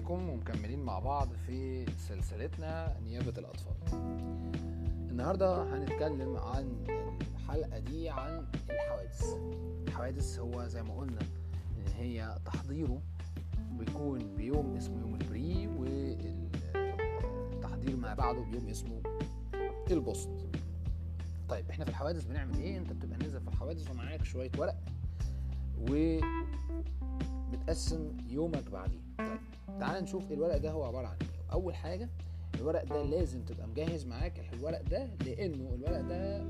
بيكم ومكملين مع بعض في سلسلتنا نيابة الأطفال. النهاردة هنتكلم عن الحلقة دي عن الحوادث. الحوادث هو زي ما قلنا إن هي تحضيره بيكون بيوم اسمه يوم البري والتحضير ما بعده بيوم اسمه البوست. طيب إحنا في الحوادث بنعمل إيه؟ أنت بتبقى نازل في الحوادث ومعاك شوية ورق و بتقسم يومك بعديه طيب تعال نشوف الورق ده هو عبارة عن إيه. أول حاجة الورق ده لازم تبقى مجهز معاك الورق ده لأنه الورق ده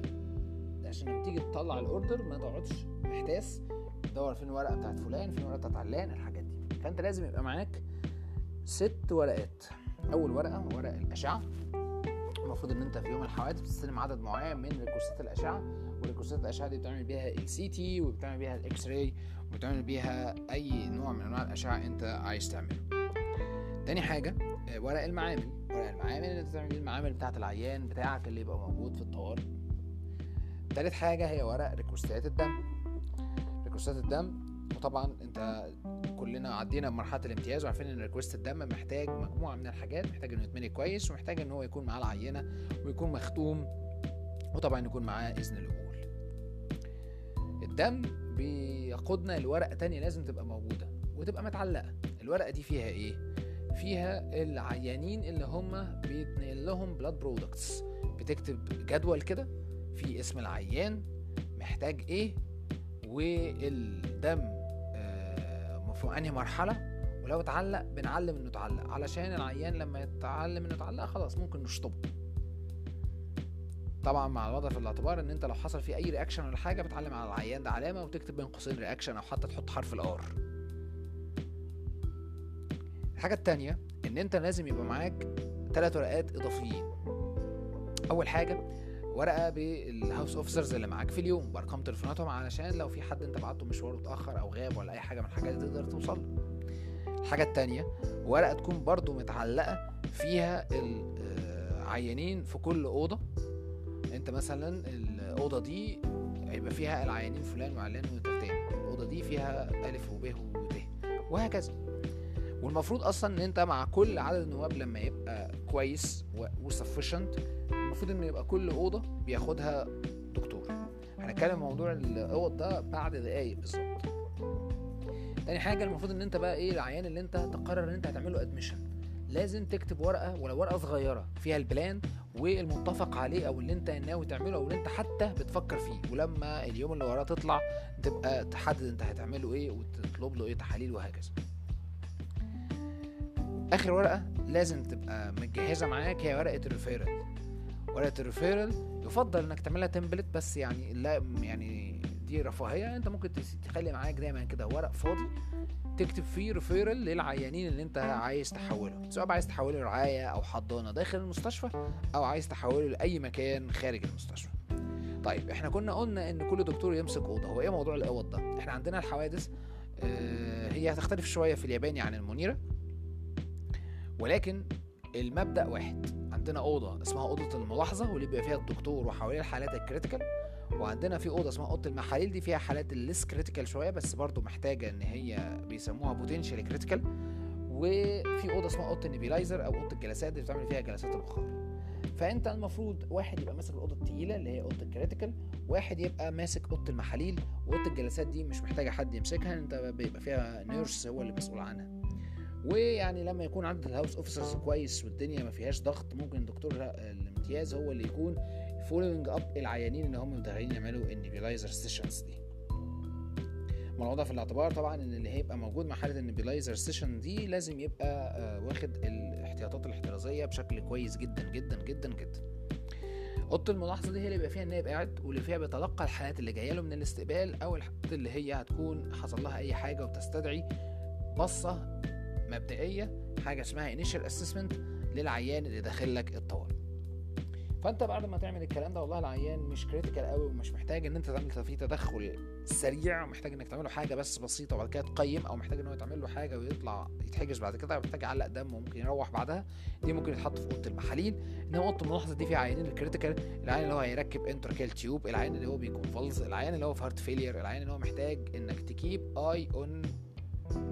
عشان لما تيجي تطلع الأوردر ما تقعدش محتاس تدور فين الورقة بتاعت فلان فين الورقة بتاعت علان الحاجات دي. فأنت لازم يبقى معاك ست ورقات. أول ورقة ورق الأشعة. المفروض إن أنت في يوم الحوادث بتستلم عدد معين من ريكوستات الأشعة. و request ات الأشعة دي بتعمل بيها ال CT وبتعمل بيها ال X-ray وبتعمل بيها أي نوع من أنواع الأشعة أنت عايز تعمله. تاني حاجة ورق المعامل. ورق المعامل أنت تعمل بيه المعامل بتاعة العيان بتاعك اللي يبقى موجود في الطوارئ. تالت حاجة هي ورق request ات الدم. request ات الدم وطبعا أنت كلنا عدينا بمرحلة الامتياز وعارفين إن request الدم محتاج مجموعة من الحاجات محتاج إنه يتملي كويس ومحتاج إن هو يكون معاه العينة ويكون مختوم وطبعا يكون معاه إذن القبول الدم بيقودنا لورقة تانية لازم تبقى موجودة وتبقى متعلقة. الورقة دي فيها إيه؟ فيها العيانين اللي هم بيتنقل لهم بلاد برودكتس بتكتب جدول كده في اسم العيان محتاج إيه والدم في أنهي مرحلة. ولو اتعلق بنعلم إنه اتعلق. علشان العيان لما يتعلم إنه اتعلق خلاص ممكن نشطبه. طبعا مع الوضع في الاعتبار إن أنت لو حصل فيه أي reaction ولا حاجة بتعلم على العيان ده علامة وتكتب بين قوسين reaction أو حتى تحط حرف ال R الحاجة التانية إن أنت لازم يبقى معاك ثلاث ورقات إضافيين. أول حاجة ورقة بال house officers اللي معاك في اليوم. بأرقام تليفوناتهم علشان لو في حد أنت بعته مشواره اتاخر أو غاب ولا أي حاجة من الحاجات دي تقدر توصل له. الحاجة التانية ورقة تكون برضو متعلقة فيها العيانين في كل أوضة. مثلا الأوضة دي هيبقى فيها العيانين فلان وعلان وترتان الأوضة دي فيها ألف وب وت. وهكذا. والمفروض أصلا إن أنت مع كل عدد النواب لما يبقى كويس و sufficient المفروض إن يبقى كل أوضة بياخدها دكتور. هنتكلم موضوع الأوض ده بعد دقايق بالظبط. تاني حاجة المفروض إن أنت بقى إيه العيان اللي أنت تقرر إن أنت هتعمله admission لازم تكتب ورقة ولو ورقة صغيرة فيها ال plan والمتفق عليه أو اللي أنت ناوي تعمله أو اللي أنت حتى بتفكر فيه. ولما اليوم اللي وراه تطلع تبقى تحدد أنت هتعمله إيه وتطلب له إيه تحاليل وهكذا. آخر ورقة لازم تبقى متجهزه معاك هي ورقة ال referral ورقة ال referral يفضل إنك تعملها template بس يعني لا يعني دي رفاهية. أنت ممكن تخلي معاك دايما كده ورق فاضي تكتب فيه referral للعيانين اللي انت عايز تحوله. سواء عايز تحوله رعايه أو حضانة داخل المستشفى أو عايز تحوله لأي مكان خارج المستشفى. طيب إحنا كنا قلنا إن كل دكتور يمسك أوضة. هو إيه موضوع الأوض ده؟ إحنا عندنا الحوادث آه هي هتختلف شوية في الياباني عن المنيرة. ولكن المبدأ واحد. عندنا أوضة اسمها أوضة الملاحظة واللي بيبقى فيها الدكتور وحواليه الحالات ال critical وعندنا في أوضة اسمها أوضة المحاليل دي فيها حالات ال less critical شوية بس برضو محتاجة إن هي بيسموها potential critical وفي أوضة اسمها أوضة ال nebulizer أو أوضة الجلسات اللي بتعمل فيها جلسات البخار. فأنت المفروض واحد يبقى ماسك الأوضة الثقيله اللي هي أوضة ال critical واحد يبقى ماسك أوضة المحاليل. واوضه الجلسات دي مش محتاجة حد يمسكها أنت بيبقى فيها nurse هو اللي مسؤول عنها. ويعني لما يكون عدد ال house officers كويس والدنيا ما فيهاش ضغط ممكن الدكتور الامتياز هو اللي يكون following up العيانين اللي هم داخلين يعملوا ال nebulizer sessions دي. الوضع في الاعتبار طبعا إن اللي هيبقى موجود مع حاله ال nebulizer session دي لازم يبقى آه واخد الاحتياطات الاحترازية بشكل كويس جدا جدا جدا جدا. أوضة الملاحظة دي هي اللي بيبقى فيها النائب قاعد واللي فيها بيتلقى الحالات اللي جاية له من الاستقبال أو الحالات اللي هي هتكون حصل لها أي حاجة وبتستدعي بصة مبدئية حاجة اسمها initial assessment للعيان اللي داخل لك الطوارئ. فانت بعد ما تعمل الكلام ده والله العيان مش critical قوي ومش محتاج إن أنت تعمل فيه تدخل سريع ومحتاج إنك تعمل له حاجة بس بسيطة وبعد كده تقيم أو محتاج إن هو يتعمل له حاجة ويطلع يتحجز بعد كده محتاج يعلق دم وممكن يروح بعدها دي ممكن يتحط في أوضة المحاليل. انما أوضة الملاحظة دي فيها عيانين ال critical العيان اللي هو هيركب endotracheal tube العيان اللي هو بيكون failure العيان اللي هو في heart failure العيان اللي هو محتاج إنك تكيب eye on،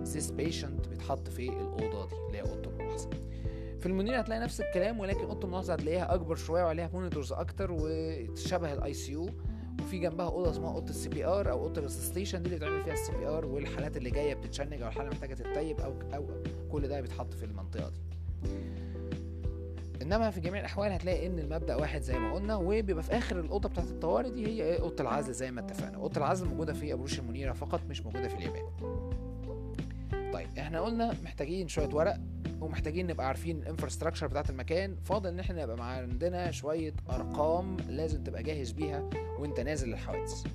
sick patient بيتحط في الأوضة دي اللي هي أوضة الملاحظة. في المنير هتلاقي نفس الكلام ولكن أوضة الملاحظة هتلاقيها أكبر شوية وعليها monitors أكتر وشبه ال ICU وفي جنبها أوضة اسمها أوضة ال CPR أو أوضة ال resuscitation دي اللي بتعمل فيها ال CPR والحالات اللي جاية بتتشنج أو الحالة محتاجة تتتيوب أو أو كل ده بيتحط في المنطقة دي. إنما في جميع الأحوال هتلاقي إن المبدأ واحد زي ما قلنا وبيبقى في آخر الأوضة بتاعت الطوارئ دي هي أوضة العزل زي ما اتفقنا. أوضة العزل موجودة في أبو الريش المنيرة فقط مش موجودة في اليابان. طيب إحنا قلنا محتاجين شوية ورق. ومحتاجين نبقى عارفين ال infrastructure بتاعت المكان. فاضل إن إحنا يبقى عندنا شوية أرقام لازم تبقى جاهز بيها وأنت نازل للحوادث.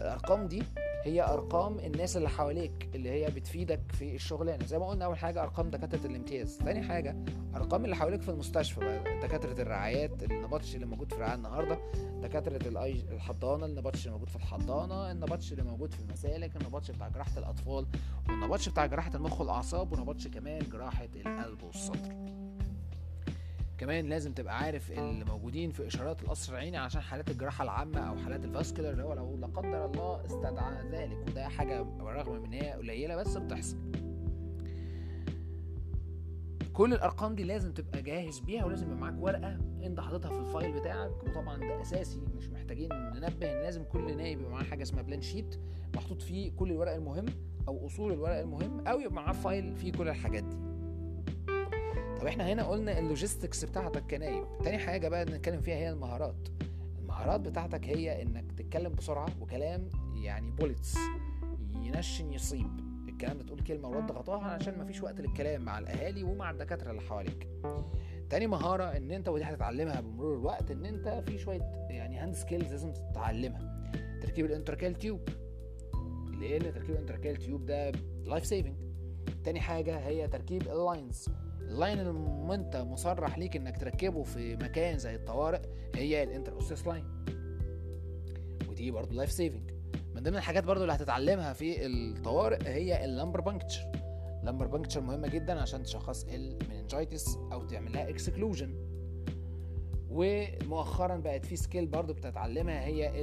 الأرقام دي هي أرقام الناس اللي حواليك اللي هي بتفيدك في الشغلانه زي ما قلنا أول حاجة أرقام دكاترة الامتياز. ثاني حاجة أرقام اللي حواليك في المستشفى بقى. دكاترة الرعايات النبطش اللي موجود في الرعاية النهارده دكاترة الاي الحضانة النبطش اللي موجود في الحضانة النبطش اللي موجود في المسالك النبطش بتاع جراحة الأطفال والنبطش بتاع جراحة المخ والأعصاب ونبطش كمان جراحة القلب والصدر. كمان لازم تبقى عارف اللي موجودين في استشارات القصر العيني عشان حالات الجراحة العامة أو حالات ال vascular اللي هو لو لا قدر الله استدعى ذلك. وده حاجة بالرغم من هي قليلة بس بتحصل. كل الأرقام دي لازم تبقى جاهز بيها ولازم يبقى معاك ورقة أنت حاططها في ال file بتاعك. وطبعا ده أساسي مش محتاجين ننبه إن لازم كل نايب يبقى معاه حاجة اسمها plan sheet محطوط فيه كل الورق المهم أو أصول الورق المهم أو يبقى معاه file فيه كل الحاجات دي. طب إحنا هنا قلنا اللوجيستكس بتاعتك كنايب. تاني حاجة بقى نتكلم فيها هي المهارات. المهارات بتاعتك هي انك تتكلم بسرعة وكلام يعني بوليتس ينشن يصيب. الكلام ده تقول كلمة ورد غطاها علشان مفيش وقت للكلام مع الأهالي ومع الدكاترة اللي حواليك. تاني مهارة ان انت ودي هتتعلمها بمرور الوقت ان انت في شوية يعني هاند سكيلز لازم تتعلمها. تركيب الانتركال تيوب لأن تركيب الانتركال تيوب ده life saving تاني حاجة هي تركيب ال lines ال line اللي انت مصرح ليك إنك تركبه في مكان زي الطوارئ هي ال intraosseous line. ودي برضه life saving من ضمن الحاجات برضه اللي هتتعلمها في الطوارئ هي ال lumbar puncture. ال lumbar puncture مهمة جدا عشان تشخص ال meningitis أو تعمل لها exclusion ومؤخرا بقت في skill برضه بتتعلمها هي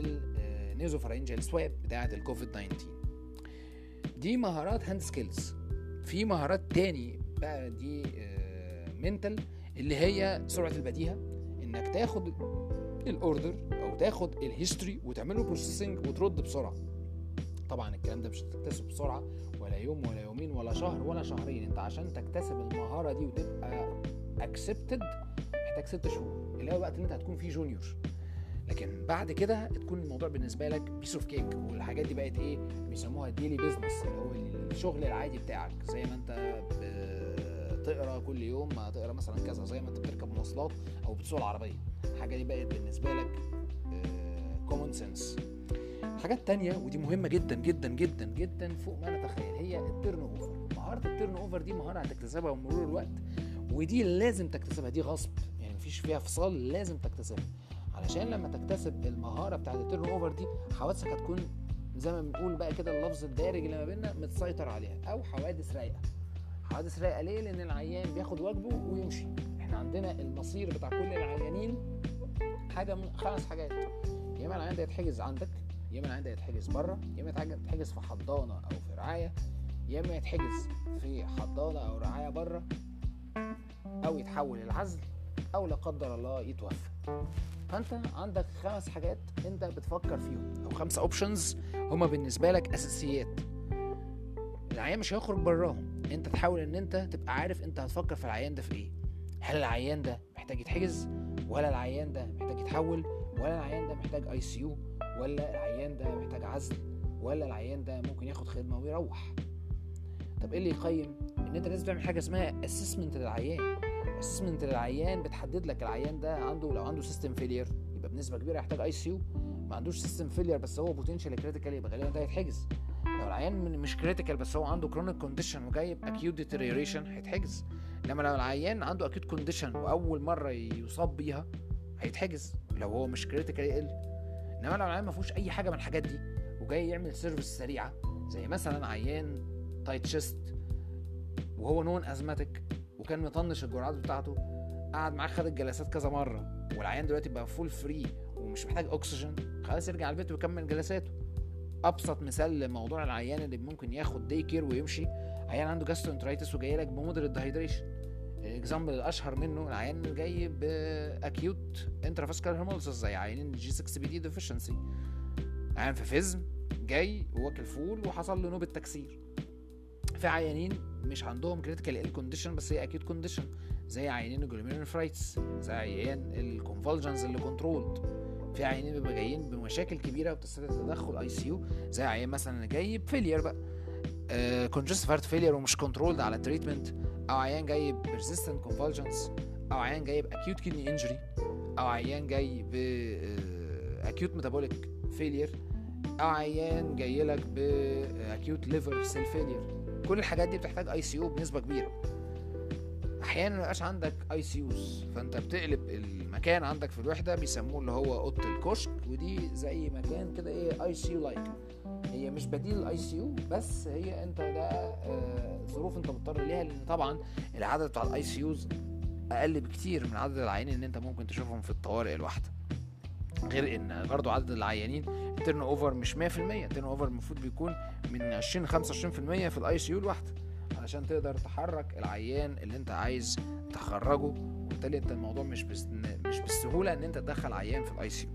ال nasopharyngeal swab بتاعة الكوفيد 19 دي مهارات hand skills في مهارات تاني بقى دي mental اللي هي سرعة البديهة. إنك تاخد ال order أو تاخد ال history وتعمله processing وترد بسرعة. طبعا الكلام ده مش هتكتسب بسرعة ولا يوم ولا يومين ولا شهر ولا شهرين. أنت عشان تكتسب المهارة دي وتبقى accepted محتاج ست شهور. اللي هو الوقت اللي أنت هتكون فيه junior لكن بعد كده تكون الموضوع بالنسبة لك piece of cake والحاجات دي بقت إيه؟ بيسموها daily business اللي هو الشغل العادي بتاعك. زي ما أنت بتقرا كل يوم تقرأ مثلا كذا زي ما أنت بتركب مواصلات أو بتسوق العربية. الحاجة دي بقت بالنسبة لك common sense حاجات تانية ودي مهمة جدا جدا جدا جدا فوق ما نتخيل هي ال turnover مهارة ال turnover دي مهارة هتكتسبها بمرور الوقت ودي لازم تكتسبها دي غصب. يعني مفيش فيها فصال لازم تكتسبها. علشان لما تكتسب المهارة بتاعت ال turnover دي حوادثك هتكون زي ما بنقول بقى كده اللفظ الدارج اللي ما بيننا متسيطر عليها أو حوادث رايقة. حوادث رايقة ليه؟ لأن العيان بياخد واجبه ويمشي. إحنا عندنا المصير بتاع كل العيانين حاجة من خمس حاجات. يا إما العيان ده يتحجز عندك يا إما العيان ده يتحجز بره يا إما يتحجز في حضانة أو في رعاية يا إما يتحجز في حضانة أو رعاية بره أو يتحول لعزل أو لا قدر الله يتوفى. فأنت عندك خمس حاجات أنت بتفكر فيهم. أو خمسه options هما بالنسبة لك أساسيات. العيان مش هيخرج براهم. انت تحاول ان انت تبقى عارف انت هتفكر في العيان ده في إيه. هل العيان ده محتاج يتحجز؟ ولا العيان ده محتاج يتحول؟ ولا العيان ده محتاج ICU ولا العيان ده محتاج عزل؟ ولا العيان ده ممكن ياخد خدمة ويروح؟ طب إيه اللي يقيم ان انت لازم تعمل حاجة اسمها assessment للعيان؟ assessment للعيان بتحدد لك العيان ده عنده لو عنده system failure يبقى بنسبة كبيرة يحتاج ICU ما عندوش system failure بس هو potential critical يبقى غالبا ده هيتحجز. لو العيان مش critical بس هو عنده chronic condition وجايب acute deterioration هيتحجز. انما لو العيان عنده acute condition وأول مرة يصاب بيها هيتحجز. لو هو مش critical يقل. إنما لو العيان ما فيهوش أي حاجة من الحاجات دي وجاي يعمل service سريعة زي مثلا عيان tight chest وهو known asthmatic وكان مطنش الجرعات بتاعته قعد معاه خد الجلسات كذا مرة والعيان دلوقتي بقى full free ومش محتاج اكسجين خلاص يرجع البيت ويكمل جلساته. أبسط مثال لموضوع العيان اللي ممكن ياخد day care ويمشي. عيان عنده gastroenteritis وجاي لك ب moderate dehydration ال example الأشهر منه العيان اللي جاي ب acute intravascular hemolysis زي عيانين G6PD deficiency عيان في favism جاي واكل فول وحصل له نوبة تكسير. في عيانين مش عندهم critical ال condition بس هي acute condition زي عيانين ال glomerulonephritis زي عيان ال convulsions اللي controlled في عيانين بيبقى جايين بمشاكل كبيرة وبتستدعي تدخل ICU زي عيان مثلا جاي ب failure بقى. congestive heart failure ومش controlled على treatment أو عيان جاي ب persistent convulsions أو عيان جاي ب acute kidney injury أو عيان جاي ب acute metabolic failure أو عيان جاي لك ب acute liver cell failure كل الحاجات دي بتحتاج ICU بنسبة كبيرة. أحيانا ما عندك ICUs فأنت بتقلب المكان عندك في الوحدة بيسموه اللي هو أوضة الكشك ودي زي مكان كده إيه ICU like هي مش بديل ال ICU بس هي أنت ده آه ظروف أنت مضطر ليها لأن طبعا العدد بتاع ال ICUs أقل بكتير من عدد العيانين اللي أنت ممكن تشوفهم في الطوارئ الواحدة. غير إن برضو عدد العيانين ال turnover مش 100% ال turnover المفروض بيكون من 20 25% في ال ICU الواحدة. علشان تقدر تحرك العيان اللي انت عايز تخرجه. وبالتالي انت الموضوع مش بس مش بالسهولة ان انت تدخل عيان في الاي سي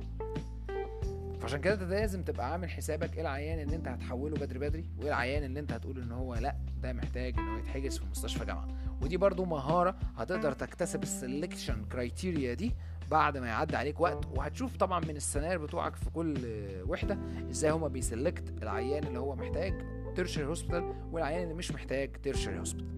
فعشان كده انت لازم تبقى عامل حسابك إيه العيان اللي انت هتحوله بدري بدري وايه العيان اللي انت هتقول ان هو لا ده محتاج ان هو يتحجز في مستشفى جامعة. ودي برضو مهارة هتقدر تكتسب ال selection criteria دي بعد ما يعدي عليك وقت. وهتشوف طبعا من السناير بتوعك في كل وحدة إزاي هما بي select العيان اللي هو محتاج tertiary hospital والعيان اللي مش محتاج tertiary hospital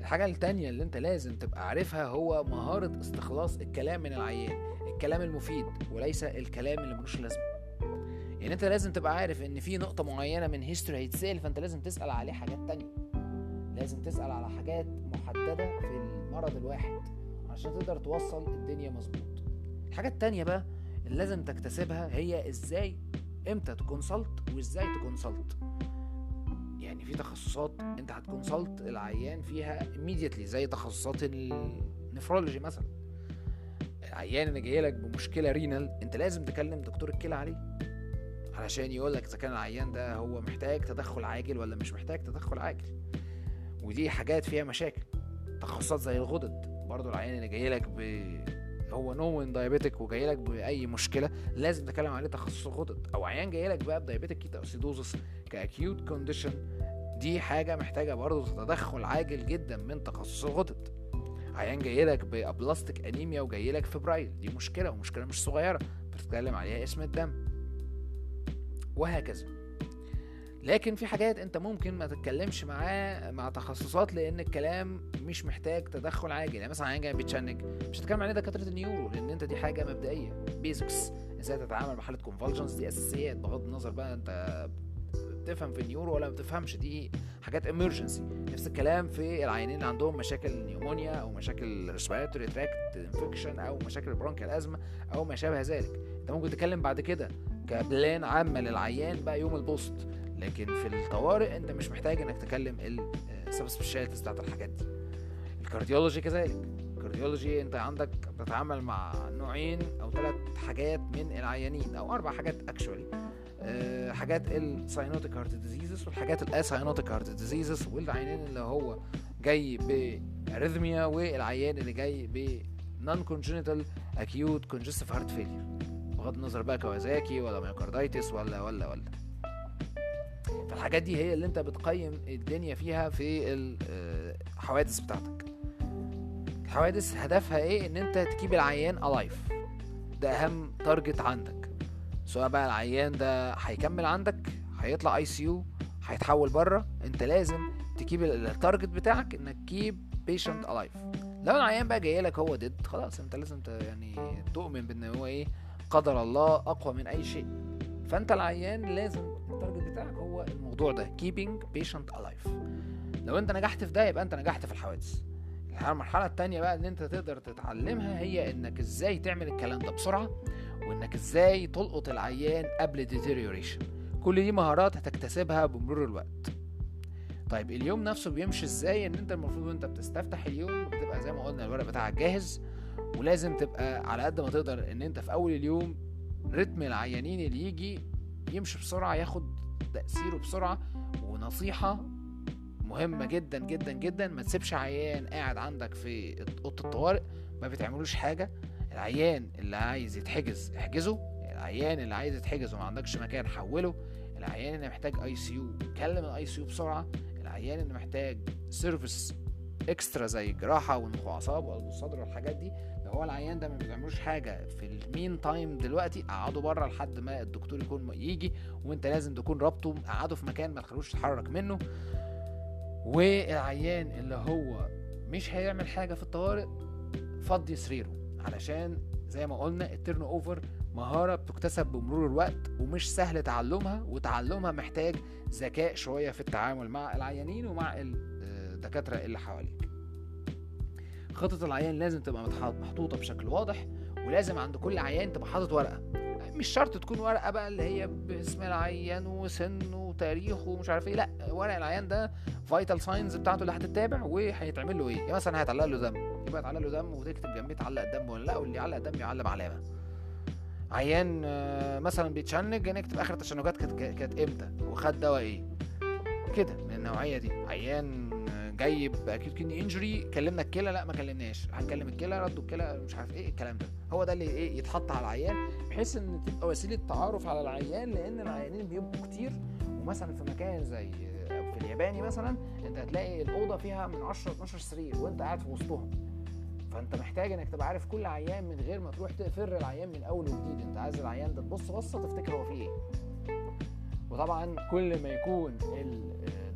الحاجة التانية اللي انت لازم تبقى عارفها هو مهارة استخلاص الكلام من العيان الكلام المفيد وليس الكلام اللي ملوش لازمة. يعني انت لازم تبقى عارف ان في نقطة معينة من history هيتسأل فانت لازم تسأل عليه حاجات تانية. لازم تسأل على حاجات محددة في المرض الواحد عشان تقدر توصل الدنيا مظبوط. الحاجة التانية بقى اللي لازم تكتسبها هي إزاي إمتى ت consult وازاي ت consult. يعني في تخصصات انت هت consult العيان فيها immediately زي تخصصات ال nephrology مثلا. العيان اللي جاي لك بمشكلة renal انت لازم تكلم دكتور الكلى عليه. علشان يقول لك إذا كان العيان ده هو محتاج تدخل عاجل ولا مش محتاج تدخل عاجل. ودي حاجات فيها مشاكل. تخصصات زي الغدد برضو العيان اللي جاي لك ب هو non diabetic وجاي لك بأي مشكلة لازم تتكلم عليه تخصص الغدد أو عيان جاي لك بقى ب diabetic ketoacidosis ك acute condition دي حاجة محتاجة برضه تدخل عاجل جدا من تخصص الغدد عيان جاي لك ب aplastic anemia وجاي لك febrile. دي مشكلة ومشكلة مش صغيرة. بتتكلم عليها قسم الدم. وهكذا. لكن في حاجات انت ممكن ما تتكلمش معاه مع تخصصات لأن الكلام مش محتاج تدخل عاجل. يعني مثلا عيان جاي بيتشنج. مش هتتكلم عليه دكاترة ال neuro لأن أنت دي حاجة مبدئية. basics إزاي تتعامل مع حالة convulsions دي أساسيات. بغض النظر بقى أنت بتفهم في ال neuro ولا ما بتفهمش. دي حاجات emergency نفس الكلام في العيانين اللي عندهم مشاكل pneumonia أو مشاكل respiratory tract infection أو مشاكل bronchial asthma أو ما شابه ذلك. أنت ممكن تتكلم بعد كده ك plan عامة للعيان بقى يوم ال post. لكن في الطوارئ انت مش محتاج انك تكلم ال subspecialties بتاعت الحاجات دي. ال cardiology كذلك. ال cardiology انت عندك بتتعامل مع نوعين أو ثلاث حاجات من العيانين أو أربع حاجات actually أه حاجات ال cyanotic heart diseases والحاجات ال acyanotic heart diseases والعيانين اللي هو جاي ب arrhythmia والعيان اللي جاي ب non congenital acute congestive heart failure بغض النظر بقى كوازاكي ولا myocarditis ولا ولا ولا. فالحاجات دي هي اللي انت بتقيم الدنيا فيها في الحوادث بتاعتك. الحوادث هدفها إيه؟ ان انت تجيب العيان alive ده اهم target عندك. سواء بقى العيان ده هيكمل عندك هيطلع ICU هيتحول بره. انت لازم تجيب ال target بتاعك انك تجيب patient alive لو العيان بقى جاي لك هو dead خلاص انت لازم يعني تؤمن بان هو إيه؟ قدر الله اقوى من اي شيء. فانت العيان لازم ال target بتاعك هو الموضوع ده keeping patient alive. لو انت نجحت في ده يبقى انت نجحت في الحوادث. المرحلة التانية بقى اللي انت تقدر تتعلمها هي انك إزاي تعمل الكلام ده بسرعة وانك إزاي تلقط العيان قبل deterioration. كل دي مهارات هتكتسبها بمرور الوقت. طيب اليوم نفسه بيمشي إزاي؟ ان انت المفروض وانت بتستفتح اليوم بتبقى زي ما قلنا الورق بتاعك جاهز ولازم تبقى على قد ما تقدر ان انت في اول اليوم رتم العيانين اللي يجي يمشي بسرعة ياخد تأثيره بسرعة. ونصيحة مهمة جدا جدا جدا ما تسيبش عيان قاعد عندك في أوضة الطوارئ ما بتعملوش حاجة. العيان اللي عايز يتحجز احجزه. العيان اللي عايز يتحجز وما عندكش مكان حوله. العيان اللي محتاج ICU كلم ال ICU بسرعة. العيان اللي محتاج service extra زي جراحة والمخ واعصاب وقلب الصدر والحاجات دي. لو هو العيان ده ما بيعملوش حاجة في ال meantime دلوقتي قعدوا بره لحد ما الدكتور يكون يجي وانت لازم تكون رابطه قعده في مكان ما تخلوش يتحرك منه. والعيان اللي هو مش هيعمل حاجة في الطوارئ فضي سريره علشان زي ما قلنا ال turnover مهارة بتكتسب بمرور الوقت ومش سهل تعلمها وتعلمها محتاج ذكاء شوية في التعامل مع العيانين ومع الدكاترة اللي حواليك. خطة العيان لازم تبقى محطوطة بشكل واضح ولازم عند كل عيان تبقى حاطط ورقة. مش شرط تكون ورقة بقى اللي هي باسم العيان وسنه وتاريخه ومش عارف إيه لأ ورق العيان ده vital signs بتاعته اللي هتتابع وهيتعمل له إيه. يعني مثلا هيتعلق له دم يبقى يتعلق له دم وتكتب جنبيه تعلق الدم ولا لأ واللي يعلق دم يعلم علامة. عيان مثلا بيتشنج نكتب آخر تشنجات كانت إمتى وخد دواء إيه. كده من النوعية دي. عيان جاي ب acute kidney injury كلمنا الكلى لا ما كلمناش. هنكلم الكلى ردوا الكلى مش عارف إيه الكلام ده. هو ده اللي إيه يتحط على العيان بحيث إن تبقى وسيلة تعارف على العيان لأن العيانين بيبقوا كتير. ومثلا في مكان زي في الياباني مثلا أنت هتلاقي الأوضة فيها من 10 12 سرير وأنت قاعد في وسطهم. فأنت محتاج إنك تبقى عارف كل عيان من غير ما تروح تفر العيان من أول وجديد. أنت عايز العيان ده تبص بصة تفتكر هو فيه إيه. وطبعا كل ما يكون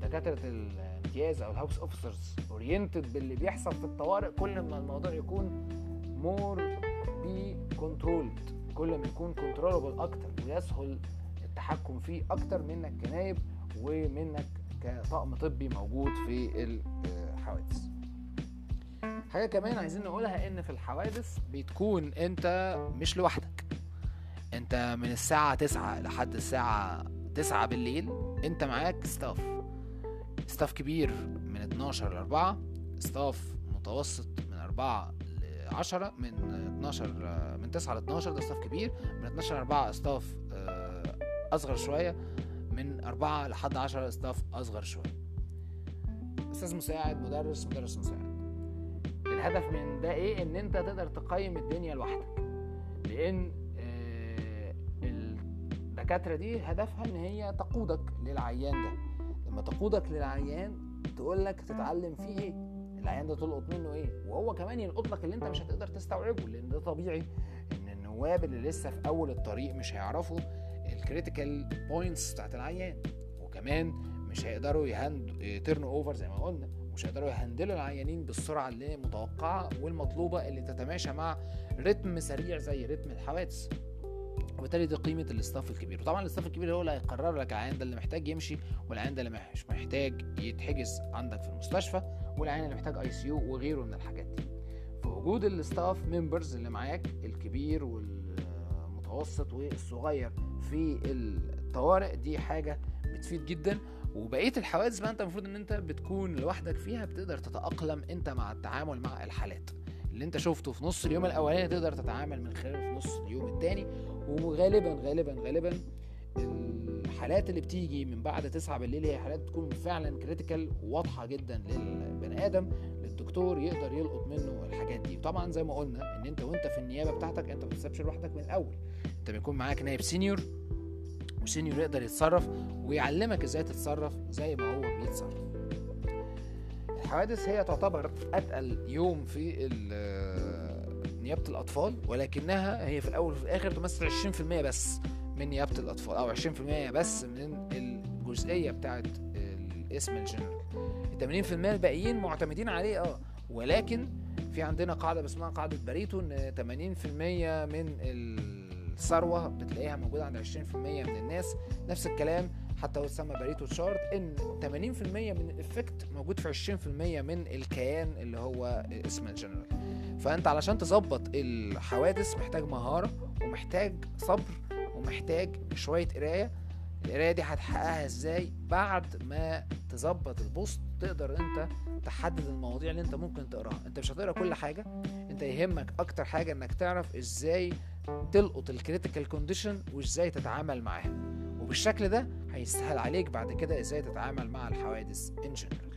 دكاترة الامتياز أو ال house officers oriented باللي بيحصل في الطوارئ كل ما الموضوع يكون more be controlled كل ما يكون controllable أكتر ويسهل التحكم فيه أكتر منك كنايب ومنك كطقم طبي موجود في الحوادث. حاجة كمان عايزين نقولها إن في الحوادث بتكون أنت مش لوحدك. أنت من الساعة تسعة لحد الساعة تسعة بالليل أنت معاك staff staff كبير من 12 ل 4 staff متوسط من 4 ل 10 من 12 من 9 ل 12 ده staff كبير من 12 ل 4 staff اصغر شوية من 4 لحد 10 staff اصغر شوية. أستاذ مساعد مدرس مدرس مساعد. الهدف من ده إيه؟ إن أنت تقدر تقيم الدنيا لوحدك. لأن الدكاترة دي هدفها إن هي تقودك للعيان ده. لما تقودك للعيان تقول لك تتعلم فيه إيه؟ العيان ده تلقط منه إيه؟ وهو كمان يلقط لك اللي أنت مش هتقدر تستوعبه لأن ده طبيعي إن النواب اللي لسه في أول الطريق مش هيعرفوا ال critical points بتاعت العيان وكمان مش هيقدروا ي hand turn over زي ما قلنا مش هيقدروا يهندلوا العيانين بالسرعة اللي متوقعة والمطلوبة اللي تتماشى مع رتم سريع زي رتم الحوادث. وبالتالي دي قيمة ال staff الكبير. وطبعا ال staff الكبير هو اللي هيقرر لك العيان ده اللي محتاج يمشي والعيان ده اللي مش محتاج يتحجز عندك في المستشفى والعيان اللي محتاج ICU وغيره من الحاجات دي. فوجود ال staff members اللي معاك الكبير والمتوسط والصغير في الطوارئ دي حاجة بتفيد جدا. وبقية الحوادث بقى انت المفروض ان انت بتكون لوحدك فيها بتقدر تتأقلم انت مع التعامل مع الحالات. اللي انت شفته في نص اليوم الأولاني تقدر تتعامل من خلاله في نص اليوم الثاني وغالبا غالبا غالبا الحالات اللي بتيجي من بعد تسعة بالليل هي حالات بتكون فعلا critical واضحة جدا للبني آدم للدكتور يقدر يلقط منه الحاجات دي. طبعا زي ما قلنا إن أنت وأنت في النيابة بتاعتك أنت ما بتسيبش لوحدك من الأول. أنت بيكون معاك نائب senior و senior يقدر يتصرف ويعلمك إزاي تتصرف زي ما هو بيتصرف. الحوادث هي تعتبر أتقل يوم في نيابة الأطفال ولكنها هي في الأول وفي الآخر تمثل 20% بس من نيابة الأطفال أو 20% بس من الجزئية بتاعه الاسم الجنرال. ال 80% الباقيين معتمدين عليه آه ولكن في عندنا قاعدة اسمها قاعدة باريتو إن 80% من الثروة بتلاقيها موجودة عند 20% من الناس. نفس الكلام حتى هو تسمى Pareto chart ان 80% من ال effect موجود في 20% من الكيان اللي هو اسم الجنرال. فأنت علشان تظبط الحوادث محتاج مهارة ومحتاج صبر ومحتاج شوية قراية. القراية دي هتحققها إزاي؟ بعد ما تظبط ال post تقدر أنت تحدد المواضيع اللي أنت ممكن تقراها. أنت مش هتقرأ كل حاجة أنت يهمك أكتر حاجة إنك تعرف إزاي تلقط ال critical condition وإزاي تتعامل معاها. وبالشكل ده هيسهل عليك بعد كده إزاي تتعامل مع الحوادث in general